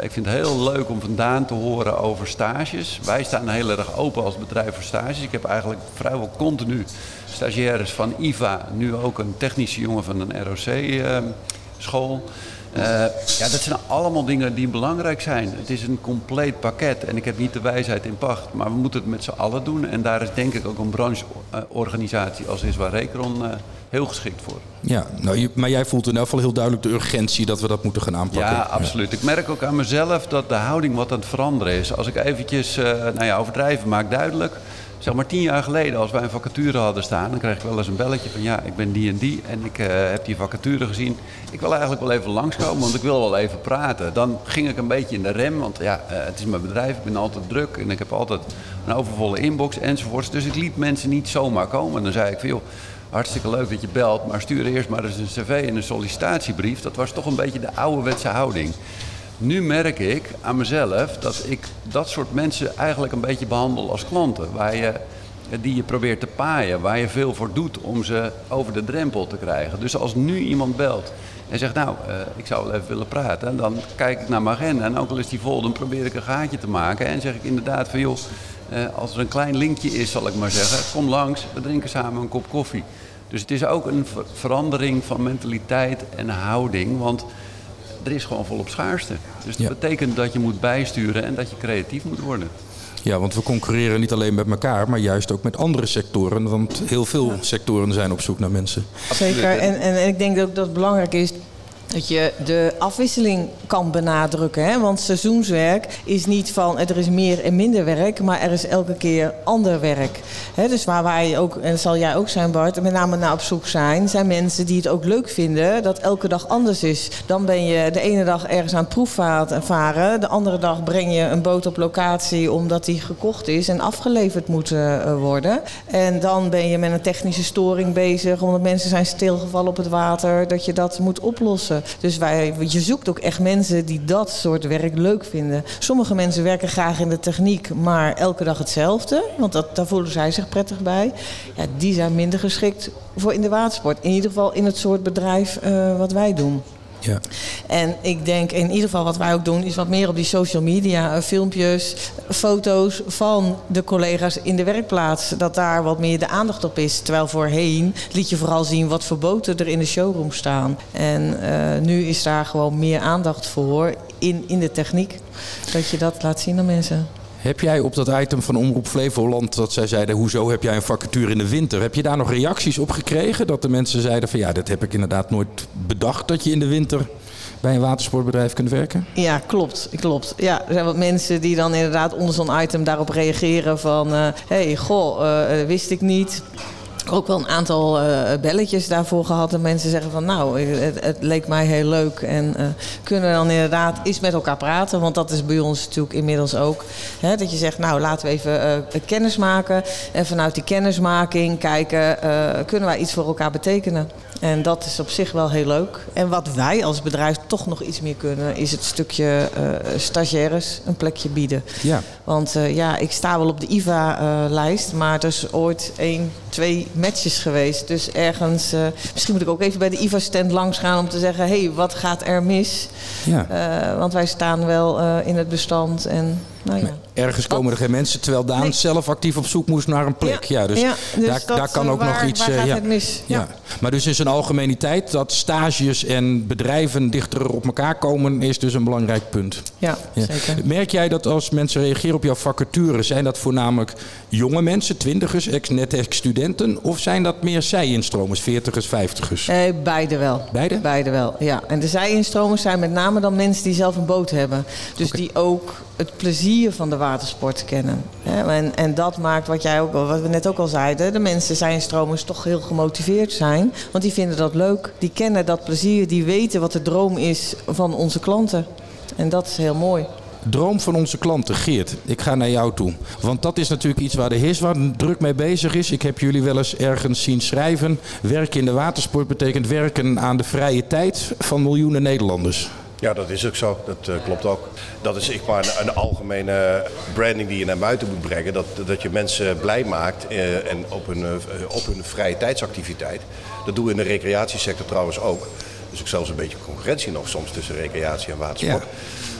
Ik vind het heel leuk om vandaan te horen over stages. Wij staan heel erg open als bedrijf voor stages. Ik heb eigenlijk vrijwel continu stagiaires van IVA, nu ook een technische jongen van een ROC-school. Eh, ja, dat zijn allemaal dingen die belangrijk zijn. Het is een compleet pakket en ik heb niet de wijsheid in pacht, maar we moeten het met z'n allen doen. En daar is denk ik ook een brancheorganisatie als Iswa Rekron eh, heel geschikt voor. Ja, nou, je- maar jij voelt in elk geval heel duidelijk de urgentie dat we dat moeten gaan aanpakken. Ja, absoluut. Ik merk ook aan mezelf dat de houding wat aan het veranderen is. Als ik eventjes, eh, nou ja, overdrijven maak duidelijk. Zeg maar tien jaar geleden, als wij een vacature hadden staan, dan kreeg ik wel eens een belletje van ja, ik ben die en die en ik eh, heb die vacature gezien. Ik wil eigenlijk wel even langskomen, want ik wil wel even praten. Dan ging ik een beetje in de rem, want ja, eh, het is mijn bedrijf, ik ben altijd druk en ik heb altijd een overvolle inbox enzovoorts. Dus ik liet mensen niet zomaar komen. En dan zei ik van joh, hartstikke leuk dat je belt, maar stuur eerst maar eens een cv en een sollicitatiebrief. Dat was toch een beetje de ouderwetse houding. Nu merk ik aan mezelf dat ik dat soort mensen eigenlijk een beetje behandel als klanten. Waar je eh, die je probeert te paaien, waar je veel voor doet om ze over de drempel te krijgen. Dus als nu iemand belt en zegt, nou, uh, ik zou wel even willen praten, dan kijk ik naar mijn agenda en ook al is die vol, dan probeer ik een gaatje te maken en zeg ik inderdaad van, joh, uh, als er een klein linkje is, zal ik maar zeggen, kom langs, we drinken samen een kop koffie. Dus het is ook een ver verandering van mentaliteit en houding, want er is gewoon volop schaarste. Dus dat ja. betekent dat je moet bijsturen en dat je creatief moet worden. Ja, want we concurreren niet alleen met elkaar, maar juist ook met andere sectoren. Want heel veel sectoren zijn op zoek naar mensen. Zeker. En, en ik denk ook dat het belangrijk is dat je de afwisseling kan benadrukken. Hè? Want seizoenswerk is niet van er is meer en minder werk, maar er is elke keer ander werk. Hè? Dus waar wij ook, en dat zal jij ook zijn Bart, met name naar op zoek zijn, zijn mensen die het ook leuk vinden dat elke dag anders is. Dan ben je de ene dag ergens aan het proefvaren, de andere dag breng je een boot op locatie omdat die gekocht is en afgeleverd moet uh, worden. En dan ben je met een technische storing bezig, omdat mensen zijn stilgevallen op het water, dat je dat moet oplossen. Dus wij, je zoekt ook echt mensen die dat soort werk leuk vinden. Sommige mensen werken graag in de techniek, maar elke dag hetzelfde. Want dat, daar voelen zij zich prettig bij. Ja, die zijn minder geschikt voor in de watersport. In ieder geval in het soort bedrijf uh, wat wij doen. Ja. En ik denk in ieder geval wat wij ook doen, is wat meer op die social media, eh, filmpjes, foto's van de collega's in de werkplaats. Dat daar wat meer de aandacht op is. Terwijl voorheen liet je vooral zien wat voor boten er in de showroom staan. En uh, nu is daar gewoon meer aandacht voor in, in de techniek. Dat je dat laat zien aan mensen. Heb jij op dat item van Omroep Flevoland, dat zij zeiden, hoezo heb jij een vacature in de winter? Heb je daar nog reacties op gekregen? Dat de mensen zeiden van ja, dat heb ik inderdaad nooit bedacht dat je in de winter bij een watersportbedrijf kunt werken? Ja, klopt. klopt. Ja, er zijn wat mensen die dan inderdaad onder zo'n item daarop reageren van... hé, uh, hey, goh, uh, wist ik niet ook wel een aantal uh, belletjes daarvoor gehad. En mensen zeggen van nou, het, het leek mij heel leuk. En uh, kunnen we dan inderdaad eens met elkaar praten. Want dat is bij ons natuurlijk inmiddels ook. Hè, dat je zegt nou laten we even uh, kennis maken. En vanuit die kennismaking kijken, kunnen wij iets voor elkaar betekenen. En dat is op zich wel heel leuk. En wat wij als bedrijf toch nog iets meer kunnen, is het stukje stagiaires een plekje bieden. Ja. Want ja, ik sta wel op de IVA-lijst, maar er is ooit één, twee matches geweest. Dus ergens, uh, misschien moet ik ook even bij de IVA-stand langs gaan om te zeggen: hé, hey, wat gaat er mis? Ja. Want wij staan wel in het bestand en nou ja. Ergens komen er geen mensen, terwijl Daan nee. zelf actief op zoek moest naar een plek. Ja, ja dus, ja, dus daar, dat, daar, kan ook waar, nog iets. Waar gaat ja. het mis? Ja. Maar dus in zijn algemeniteit dat stages en bedrijven dichter op elkaar komen, is dus een belangrijk punt. Ja, zeker. Merk jij dat als mensen reageren op jouw vacature, zijn dat voornamelijk jonge mensen, twintigers, ex, net ex-studenten, of zijn dat meer zij-instromers, veertigers, vijftigers? Eh, beide wel. Beide? Beide wel, ja. En de zij-instromers zijn met name dan mensen die zelf een boot hebben. Dus okay. die ook het plezier van de watersport kennen. En, en dat maakt wat jij ook wat we net ook al zeiden, de mensen zijn stromers toch heel gemotiveerd zijn, want die vinden dat leuk, die kennen dat plezier, die weten wat de droom is van onze klanten. En dat is heel mooi. Droom van onze klanten, Geert. Ik ga naar jou toe. Want dat is natuurlijk iets waar de HISWA druk mee bezig is. Ik heb jullie wel eens ergens zien schrijven. Werken in de watersport betekent werken aan de vrije tijd van miljoenen Nederlanders. Ja, dat is ook zo. Dat uh, klopt ook. Dat is ik maar een, een, algemene branding die je naar buiten moet brengen. Dat, dat je mensen blij maakt uh, en op hun, uh, op hun vrije tijdsactiviteit. Dat doen we in de recreatiesector trouwens ook. Dus ook zelfs een beetje concurrentie nog soms tussen recreatie en watersport. Ja.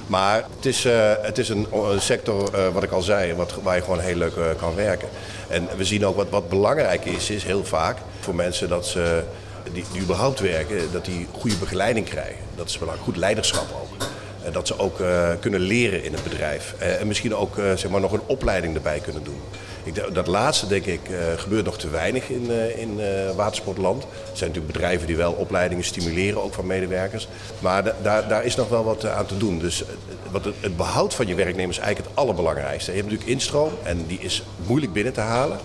Maar het is, het is een, een sector, wat ik al zei, wat, waar je gewoon heel leuk kan werken. En we zien ook wat, wat belangrijk is, is heel vaak voor mensen dat ze die, die überhaupt werken, dat die goede begeleiding krijgen. Dat is belangrijk. Goed leiderschap ook. En dat ze ook uh, kunnen leren in het bedrijf. Uh, en misschien ook uh, zeg maar nog een opleiding erbij kunnen doen. Ik, dat laatste, denk ik, gebeurt nog te weinig in, in watersportland. Er zijn natuurlijk bedrijven die wel opleidingen stimuleren, ook van medewerkers. Maar daar, daar is nog wel wat aan te doen. Dus wat het, het behoud van je werknemers is eigenlijk het allerbelangrijkste. Je hebt natuurlijk instroom en die is moeilijk binnen te halen.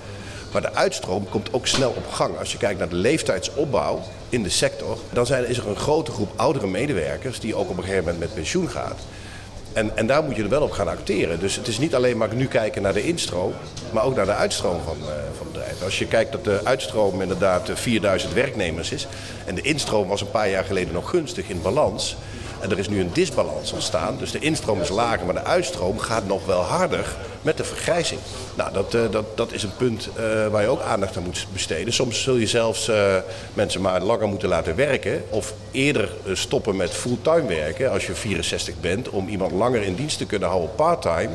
Maar de uitstroom komt ook snel op gang. Als je kijkt naar de leeftijdsopbouw in de sector, dan zijn, is er een grote groep oudere medewerkers die ook op een gegeven moment met pensioen gaat. En, en daar moet je er wel op gaan acteren. Dus het is niet alleen maar nu kijken naar de instroom, maar ook naar de uitstroom van, uh, van bedrijven. Als je kijkt dat de uitstroom inderdaad 4000 werknemers is en de instroom was een paar jaar geleden nog gunstig in balans En er is nu een disbalans ontstaan. Dus de instroom is lager, maar de uitstroom gaat nog wel harder met de vergrijzing. Nou, dat, uh, dat, dat is een punt uh, waar je ook aandacht aan moet besteden. Soms zul je zelfs uh, mensen maar langer moeten laten werken. Of eerder stoppen met fulltime werken als je 64 bent. Om iemand langer in dienst te kunnen houden parttime.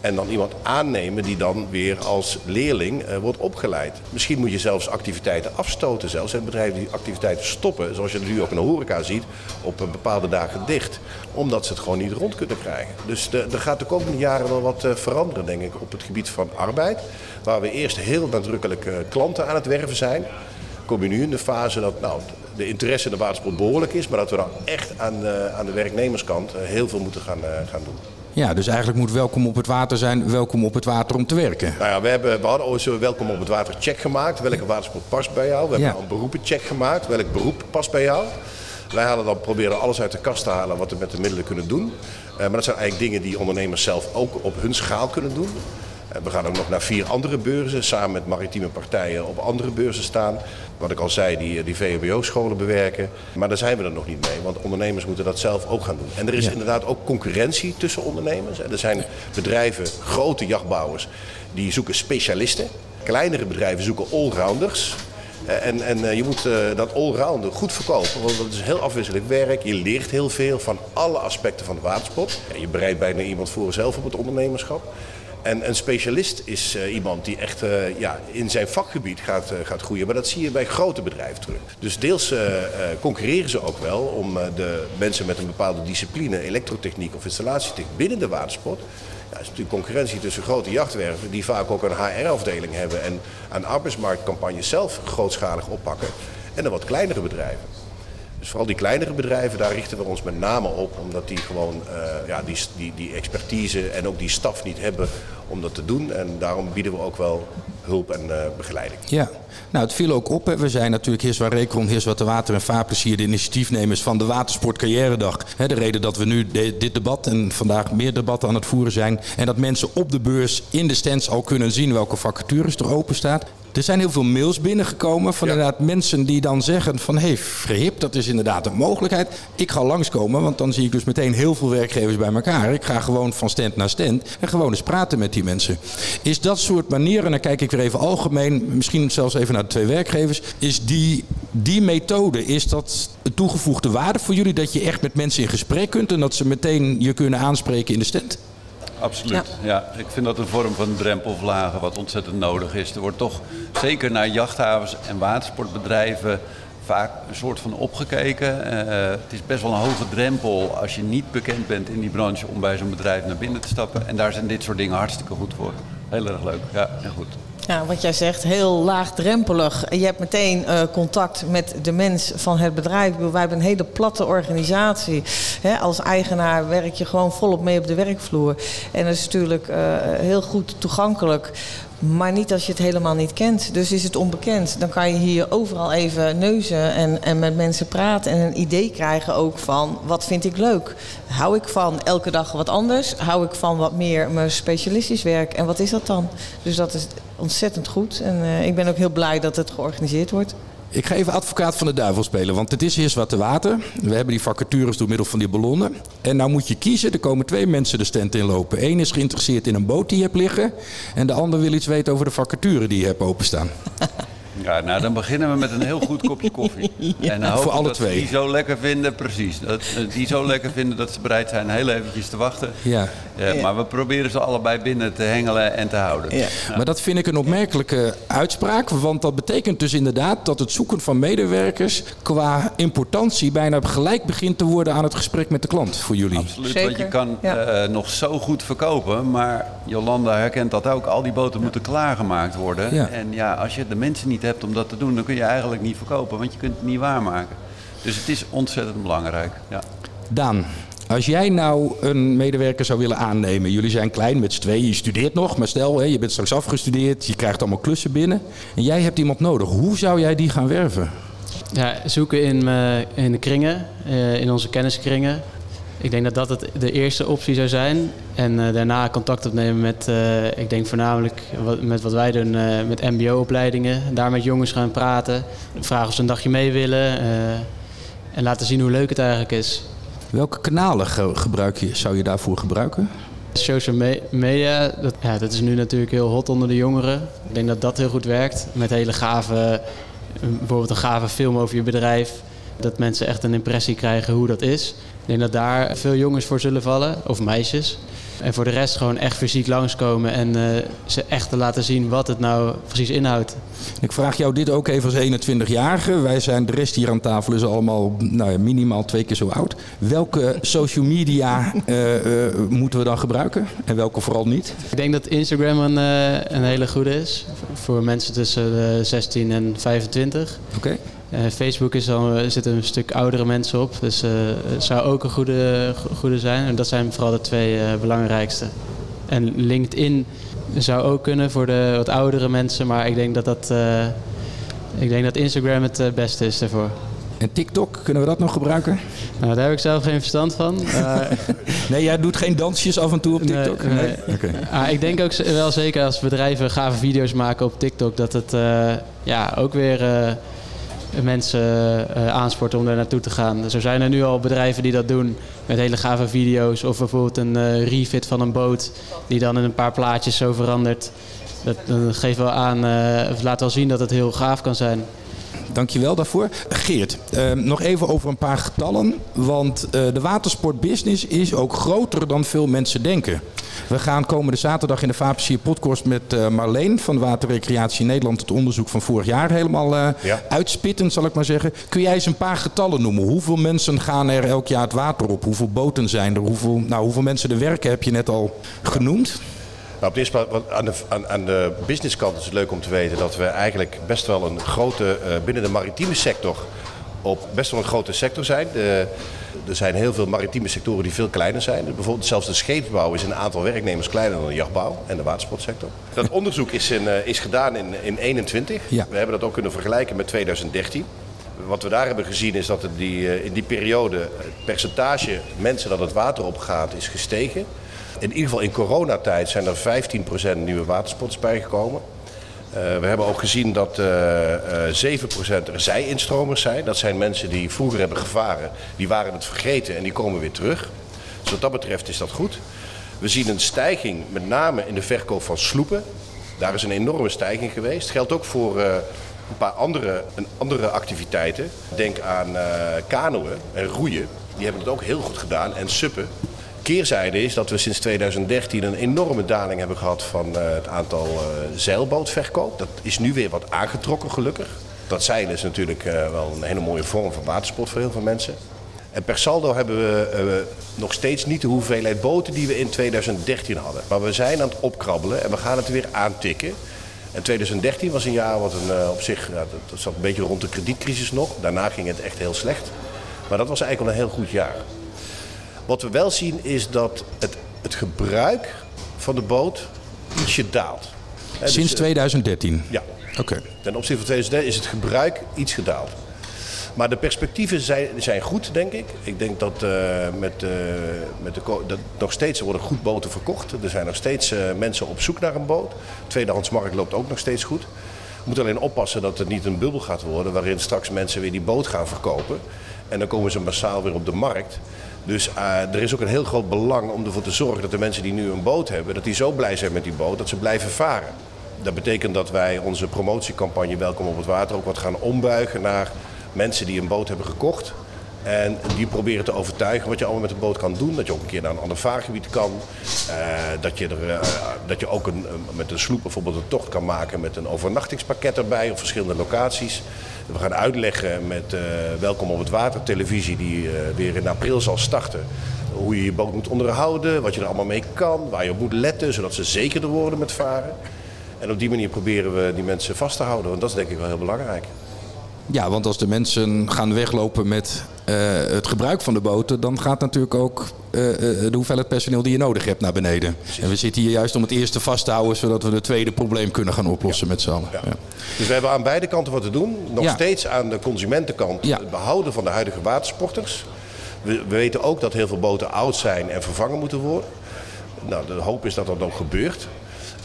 En dan iemand aannemen die dan weer als leerling uh, wordt opgeleid. Misschien moet je zelfs activiteiten afstoten. Zelfs en bedrijven die activiteiten stoppen, zoals je nu ook in de horeca ziet, op een bepaalde dagen dicht. Omdat ze het gewoon niet rond kunnen krijgen. Dus er gaat de komende jaren wel wat uh, veranderen, denk ik, op het gebied van arbeid. Waar we eerst heel nadrukkelijk klanten aan het werven zijn. Kom je nu in de fase dat nou, de interesse in de watersport behoorlijk is, maar dat we dan echt aan, aan de werknemerskant heel veel moeten gaan, gaan doen. Ja, dus eigenlijk moet welkom op het water zijn, welkom op het water om te werken. Nou ja, we, hebben, we hadden ooit zo'n welkom op het water check gemaakt. Welke watersport past bij jou? We hebben ja. een beroepencheck gemaakt. Welk beroep past bij jou? Wij halen dan, proberen alles uit de kast te halen wat we met de middelen kunnen doen. Uh, maar dat zijn eigenlijk dingen die ondernemers zelf ook op hun schaal kunnen doen. We gaan ook nog naar vier andere beurzen, samen met maritieme partijen op andere beurzen staan. Wat ik al zei, die, die VHBO-scholen bewerken. Maar daar zijn we er nog niet mee, want ondernemers moeten dat zelf ook gaan doen. En er is ja. inderdaad ook concurrentie tussen ondernemers. Er zijn bedrijven, grote jachtbouwers, die zoeken specialisten. Kleinere bedrijven zoeken allrounders. En, en je moet dat allrounder goed verkopen, want dat is heel afwisselend werk. Je leert heel veel van alle aspecten van de watersport. Je bereidt bijna iemand voor zelf op het ondernemerschap. En een specialist is uh, iemand die echt uh, ja, in zijn vakgebied gaat, uh, gaat groeien. Maar dat zie je bij grote bedrijven terug. Dus deels concurreren ze ook wel om de mensen met een bepaalde discipline, elektrotechniek of installatietechniek binnen de watersport. Ja, is natuurlijk concurrentie tussen grote jachtwerven die vaak ook een HR-afdeling hebben en aan arbeidsmarktcampagnes zelf grootschalig oppakken. En de wat kleinere bedrijven. Dus vooral die kleinere bedrijven, daar richten we ons met name op. Omdat die gewoon uh, ja, die, die, die expertise en ook die staf niet hebben om dat te doen. En daarom bieden we ook wel hulp en uh, begeleiding. Ja, nou het viel ook op. Hè. We zijn natuurlijk Heerswa Rekron, Heerswa de Water en Vaarplezier de initiatiefnemers van de Watersport Carrière Hè, de reden dat we nu dit debat en vandaag meer debatten aan het voeren zijn. En dat mensen op de beurs in de stands al kunnen zien welke vacatures er open staat. Er zijn heel veel mails binnengekomen van ja. inderdaad mensen die dan zeggen van... hé, hey, verhip, dat is inderdaad een mogelijkheid. Ik ga langskomen, want dan zie ik dus meteen heel veel werkgevers bij elkaar. Ik ga gewoon van stand naar stand en gewoon eens praten met die mensen. Is dat soort manieren, en dan kijk ik weer even algemeen... misschien zelfs even naar de twee werkgevers... is die, die methode, is dat een toegevoegde waarde voor jullie... dat je echt met mensen in gesprek kunt en dat ze meteen je kunnen aanspreken in de stand? Absoluut. Ja. ja. ik vind dat een vorm van drempelverlagen wat ontzettend nodig is. Er wordt toch zeker naar jachthavens en watersportbedrijven vaak een soort van opgekeken. Uh, het is best wel een hoge drempel als je niet bekend bent in die branche om bij zo'n bedrijf naar binnen te stappen. En daar zijn dit soort dingen hartstikke goed voor. Heel erg leuk. Ja, en goed. Ja, wat jij zegt, heel laagdrempelig. Je hebt meteen uh, contact met de mens van het bedrijf. Wij hebben een hele platte organisatie. Als eigenaar werk je gewoon volop mee op de werkvloer. En dat is natuurlijk uh, heel goed toegankelijk. Maar niet als je het helemaal niet kent. Dus is het onbekend. Dan kan je hier overal even neuzen en, en met mensen praten. En een idee krijgen ook van wat vind ik leuk. Hou ik van elke dag wat anders? Hou ik van wat meer mijn specialistisch werk? En wat is dat dan? Dus dat is ontzettend goed. En uh, ik ben ook heel blij dat het georganiseerd wordt. Ik ga even advocaat van de duivel spelen, want het is eerst wat te water. We hebben die vacatures door middel van die ballonnen. En nou moet je kiezen, er komen twee mensen de stand inlopen. Eén is geïnteresseerd in een boot die je hebt liggen. En de ander wil iets weten over de vacature die je hebt openstaan. Ja, nou dan beginnen we met een heel goed kopje koffie. ja. En dan Voor alle dat twee. die zo lekker vinden, precies. Dat, die zo lekker vinden dat ze bereid zijn heel eventjes te wachten. Ja. Ja, maar we proberen ze allebei binnen te hengelen en te houden. Ja. Maar dat vind ik een opmerkelijke uitspraak. Want dat betekent dus inderdaad dat het zoeken van medewerkers qua importantie bijna gelijk begint te worden aan het gesprek met de klant voor jullie. Absoluut, Zeker. want je kan ja. uh, nog zo goed verkopen. Maar Jolanda herkent dat ook. Al die boten moeten klaargemaakt worden. Ja. En ja, als je de mensen niet hebt om dat te doen, dan kun je eigenlijk niet verkopen. Want je kunt het niet waarmaken. Dus het is ontzettend belangrijk. Ja. Daan, als jij nou een medewerker zou willen aannemen, jullie zijn klein met z'n tweeën, je studeert nog, maar stel hè, je bent straks afgestudeerd, je krijgt allemaal klussen binnen en jij hebt iemand nodig. Hoe zou jij die gaan werven? Ja, zoeken in, uh, in de kringen, uh, in onze kenniskringen. Ik denk dat dat het de eerste optie zou zijn. En uh, daarna contact opnemen met, ik denk voornamelijk met wat wij doen, met mbo-opleidingen. Daar met jongens gaan praten, vragen of ze een dagje mee willen en laten zien hoe leuk het eigenlijk is. Welke kanalen ge- gebruik je, zou je daarvoor gebruiken? Social me- media, dat, ja, dat is nu natuurlijk heel hot onder de jongeren. Ik denk dat dat heel goed werkt. Met hele gave, bijvoorbeeld een gave film over je bedrijf. Dat mensen echt een impressie krijgen hoe dat is. Ik denk dat daar veel jongens voor zullen vallen, of meisjes. En voor de rest gewoon echt fysiek langskomen en eh, ze echt te laten zien wat het nou precies inhoudt. Ik vraag jou dit ook even als 21-jarige. Wij zijn, de rest hier aan tafel is allemaal nou ja, minimaal twee keer zo oud. Welke social media eh, eh, moeten we dan gebruiken en welke vooral niet? Ik denk dat Instagram een, een hele goede is voor mensen tussen de 16 en 25. Oké. Facebook is er zitten een stuk oudere mensen op, dus eh, het zou ook een goede, go- goede zijn. En dat zijn vooral de twee eh, belangrijkste. En LinkedIn zou ook kunnen voor de wat oudere mensen, maar ik denk dat, dat, eh, ik denk dat Instagram het eh, beste is daarvoor. En TikTok, kunnen we dat nog gebruiken? Nou, daar heb ik zelf geen verstand van. Eh, Nee, jij doet geen dansjes af en toe op Nee, TikTok? nee. Oké. ah, ik denk ook wel zeker als bedrijven gave video's maken op TikTok, dat het eh, ja, ook weer eh, mensen eh, aanspoort om daar naartoe te gaan. Zo zijn er nu al bedrijven die dat doen met hele gave video's. Of bijvoorbeeld een eh, refit van een boot die dan in een paar plaatjes zo verandert. Dat, geeft wel aan, eh, of laat wel zien dat het heel gaaf kan zijn. Dankjewel daarvoor. Geert, eh, nog even over een paar getallen. Want de watersportbusiness is ook groter dan veel mensen denken. We gaan komende zaterdag in de Vapensier podcast met eh, Marleen van Waterrecreatie Nederland het onderzoek van vorig jaar helemaal eh, Ja. uitspitten, zal ik maar zeggen. Kun jij eens een paar getallen noemen? Hoeveel mensen gaan er elk jaar het water op? Hoeveel boten zijn er? Hoeveel, nou, hoeveel mensen er werken heb je net al genoemd. Nou, op de eerste plaats, aan de, aan, aan de businesskant is het leuk om te weten dat we eigenlijk best wel een grote, eh, binnen de maritieme sector, op best wel een grote sector zijn. De, er zijn heel veel maritieme sectoren die veel kleiner zijn. Bijvoorbeeld zelfs de scheepsbouw is een aantal werknemers kleiner dan de jachtbouw en de watersportsector. Dat onderzoek is, in, eh, is gedaan in, in 21. Ja. We hebben dat ook kunnen vergelijken met 2013. Wat we daar hebben gezien is dat die, eh, in die periode het percentage mensen dat het water opgaat is gestegen. In ieder geval in coronatijd zijn er 15% nieuwe watersports bijgekomen. Eh, we hebben ook gezien dat eh eh 7% er zij-instromers zijn. Dat zijn mensen die vroeger hebben gevaren, die waren het vergeten en die komen weer terug. Dus wat dat betreft is dat goed. We zien een stijging met name in de verkoop van sloepen. Daar is een enorme stijging geweest. Geldt ook voor eh, een paar andere, een andere activiteiten. Denk aan eh kanoën en roeien. Die hebben het ook heel goed gedaan. En suppen. Keerzijde is dat we sinds 2013 een enorme daling hebben gehad van eh, het aantal eh, zeilbootverkoop. Dat is nu weer wat aangetrokken gelukkig. Dat zeilen is natuurlijk eh, wel een hele mooie vorm van watersport voor heel veel mensen. En per saldo hebben we nog steeds niet de hoeveelheid boten die we in 2013 hadden. Maar we zijn aan het opkrabbelen en we gaan het weer aantikken. En 2013 was een jaar wat een, op zich, dat, zat een beetje rond de kredietcrisis nog. Daarna ging het echt heel slecht. Maar dat was eigenlijk wel een heel goed jaar. Wat we wel zien is dat het, het gebruik van de boot ietsje daalt. Dus, Sinds eh, 2013? Ja. Oké. Ten opzichte van 2013 is het gebruik iets gedaald. Maar de perspectieven zijn, zijn goed, denk ik. Ik denk dat, eh, met, eh, met de, dat nog steeds er worden goed boten verkocht. Er zijn nog steeds eh, mensen op zoek naar een boot. De tweedehandsmarkt loopt ook nog steeds goed. We moeten alleen oppassen dat het niet een bubbel gaat worden... waarin straks mensen weer die boot gaan verkopen. En dan komen ze massaal weer op de markt. Dus eh, er is ook een heel groot belang om ervoor te zorgen dat de mensen die nu een boot hebben... dat die zo blij zijn met die boot dat ze blijven varen. Dat betekent dat wij onze promotiecampagne Welkom op het Water ook wat gaan ombuigen naar mensen die een boot hebben gekocht. En die proberen te overtuigen wat je allemaal met een boot kan doen. Dat je ook een keer naar een ander vaargebied kan. Eh, dat, je er, eh, dat je ook een, met een sloep bijvoorbeeld een tocht kan maken met een overnachtingspakket erbij op verschillende locaties. We gaan uitleggen met eh, Welkom op het Water televisie die eh, weer in april zal starten. Hoe je je boot moet onderhouden, wat je er allemaal mee kan, waar je op moet letten, zodat ze zekerder worden met varen. En op die manier proberen we die mensen vast te houden, want dat is denk ik wel heel belangrijk. Ja, want als de mensen gaan weglopen met eh, het gebruik van de boten, dan gaat natuurlijk ook eh, eh, de hoeveelheid personeel die je nodig hebt naar beneden. En we zitten hier juist om het eerste vast te houden, zodat we het tweede probleem kunnen gaan oplossen met z'n allen. Ja. Ja. Dus we hebben aan beide kanten wat te doen. Nog steeds aan de consumentenkant het behouden van de huidige watersporters. We, we weten ook dat heel veel boten oud zijn en vervangen moeten worden. Nou, de hoop is dat dat ook gebeurt.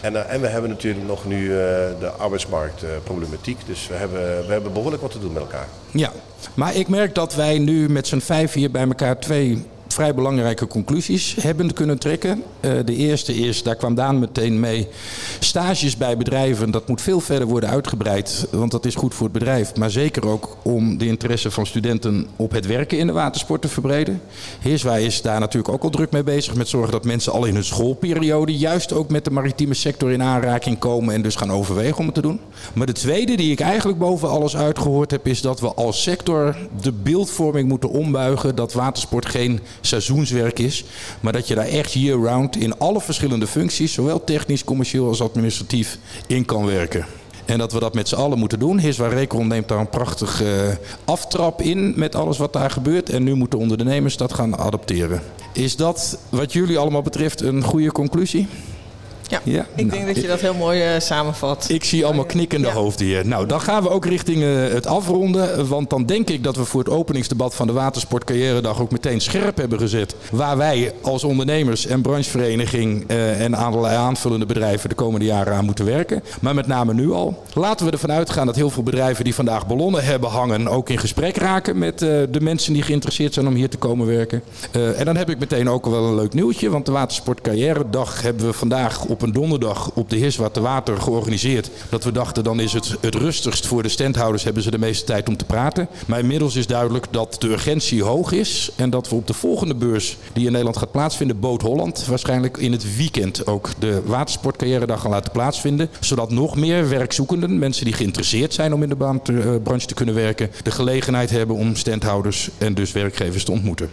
En, eh, en we hebben natuurlijk nog nu eh, de arbeidsmarktproblematiek. dus we hebben, we hebben behoorlijk wat te doen met elkaar. Ja, maar ik merk dat wij nu met z'n vijf hier bij elkaar twee vrij belangrijke conclusies hebben kunnen trekken. Uh, de eerste is, daar kwam Daan meteen mee, stages bij bedrijven. Dat moet veel verder worden uitgebreid, want dat is goed voor het bedrijf. Maar zeker ook om de interesse van studenten op het werken in de watersport te verbreden. Heerswaai is daar natuurlijk ook al druk mee bezig met zorgen dat mensen al in hun schoolperiode juist ook met de maritieme sector in aanraking komen en dus gaan overwegen om het te doen. Maar de tweede die ik eigenlijk boven alles uitgehoord heb is dat we als sector de beeldvorming moeten ombuigen dat watersport geen seizoenswerk is, maar dat je daar echt year-round in alle verschillende functies, zowel technisch, commercieel als administratief, in kan werken. En dat we dat met z'n allen moeten doen. Hiswa Rekron neemt daar een prachtige aftrap in met alles wat daar gebeurt. En nu moeten ondernemers dat gaan adopteren. Is dat wat jullie allemaal betreft een goede conclusie? Ja, ja? ik denk dat je dat heel mooi uh, samenvat. Ik zie allemaal knikkende ja. hoofden hier. Nou, dan gaan we ook richting uh, het afronden. Want dan denk ik dat we voor het openingsdebat van de Watersportcarrière-dag ook meteen scherp hebben gezet. Waar wij als ondernemers en branchevereniging uh, en allerlei aanvullende bedrijven de komende jaren aan moeten werken. Maar met name nu al. Laten we ervan uitgaan dat heel veel bedrijven die vandaag ballonnen hebben hangen ook in gesprek raken met de mensen die geïnteresseerd zijn om hier te komen werken. en dan heb ik meteen ook wel een leuk nieuwtje. Want de Watersportcarrière-dag hebben we vandaag op donderdag op de Heerswater Water georganiseerd. Dat we dachten dan is het het rustigst voor de standhouders hebben ze de meeste tijd om te praten. Maar inmiddels is duidelijk dat de urgentie hoog is. En dat we op de volgende beurs die in Nederland gaat plaatsvinden, Boot Holland, waarschijnlijk in het weekend ook de watersportcarrière gaan laten plaatsvinden. Zodat nog meer werkzoekenden, mensen die geïnteresseerd zijn om in de uh, branche te kunnen werken, de gelegenheid hebben om standhouders en dus werkgevers te ontmoeten.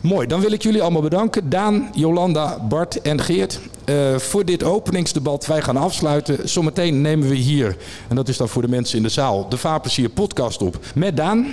Mooi, dan wil ik jullie allemaal bedanken. Daan, Jolanda, Bart en Geert. Uh, voor dit openingsdebat. Wij gaan afsluiten. Zometeen nemen we hier, en dat is dan voor de mensen in de zaal, de Vaarplezier podcast op met Daan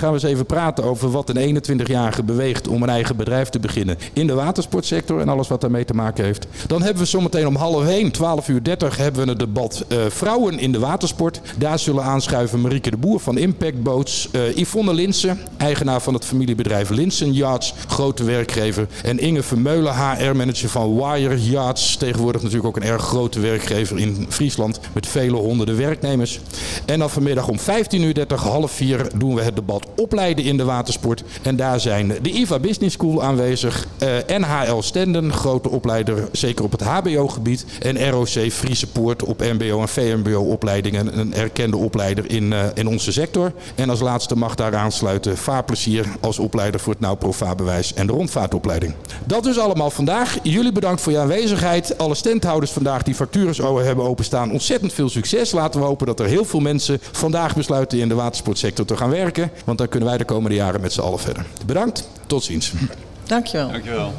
gaan we eens even praten over wat een 21-jarige beweegt om een eigen bedrijf te beginnen in de watersportsector en alles wat daarmee te maken heeft. Dan hebben we zometeen om half 1, 12 uur 30, hebben we het debat uh, Vrouwen in de watersport. Daar zullen aanschuiven Marieke de Boer van Impact Boats, uh, Yvonne Linsen, eigenaar van het familiebedrijf Linsen Yachts, grote werkgever. En Inge Vermeulen, HR-manager van Wire Yachts, tegenwoordig natuurlijk ook een erg grote werkgever in Friesland met vele honderden werknemers. En dan vanmiddag om 15 uur 30, half 4 doen we het debat opleiden in de watersport. En daar zijn de IVA Business School aanwezig. Uh, NHL Stenden, grote opleider, zeker op het HBO-gebied. En ROC Friese Poort op MBO en VMBO-opleidingen. Een erkende opleider in, uh, in onze sector. En als laatste mag daar aansluiten Vaarplezier als opleider voor het Nou Pro-Vaarbewijs en de rondvaartopleiding. Dat dus allemaal vandaag. Jullie bedankt voor je aanwezigheid. Alle standhouders vandaag die factures hebben openstaan. Ontzettend veel succes. Laten we hopen dat er heel veel mensen vandaag besluiten in de watersportsector te gaan werken. Want dan kunnen wij de komende jaren met z'n allen verder. Bedankt, tot ziens. Dankjewel. Dankjewel.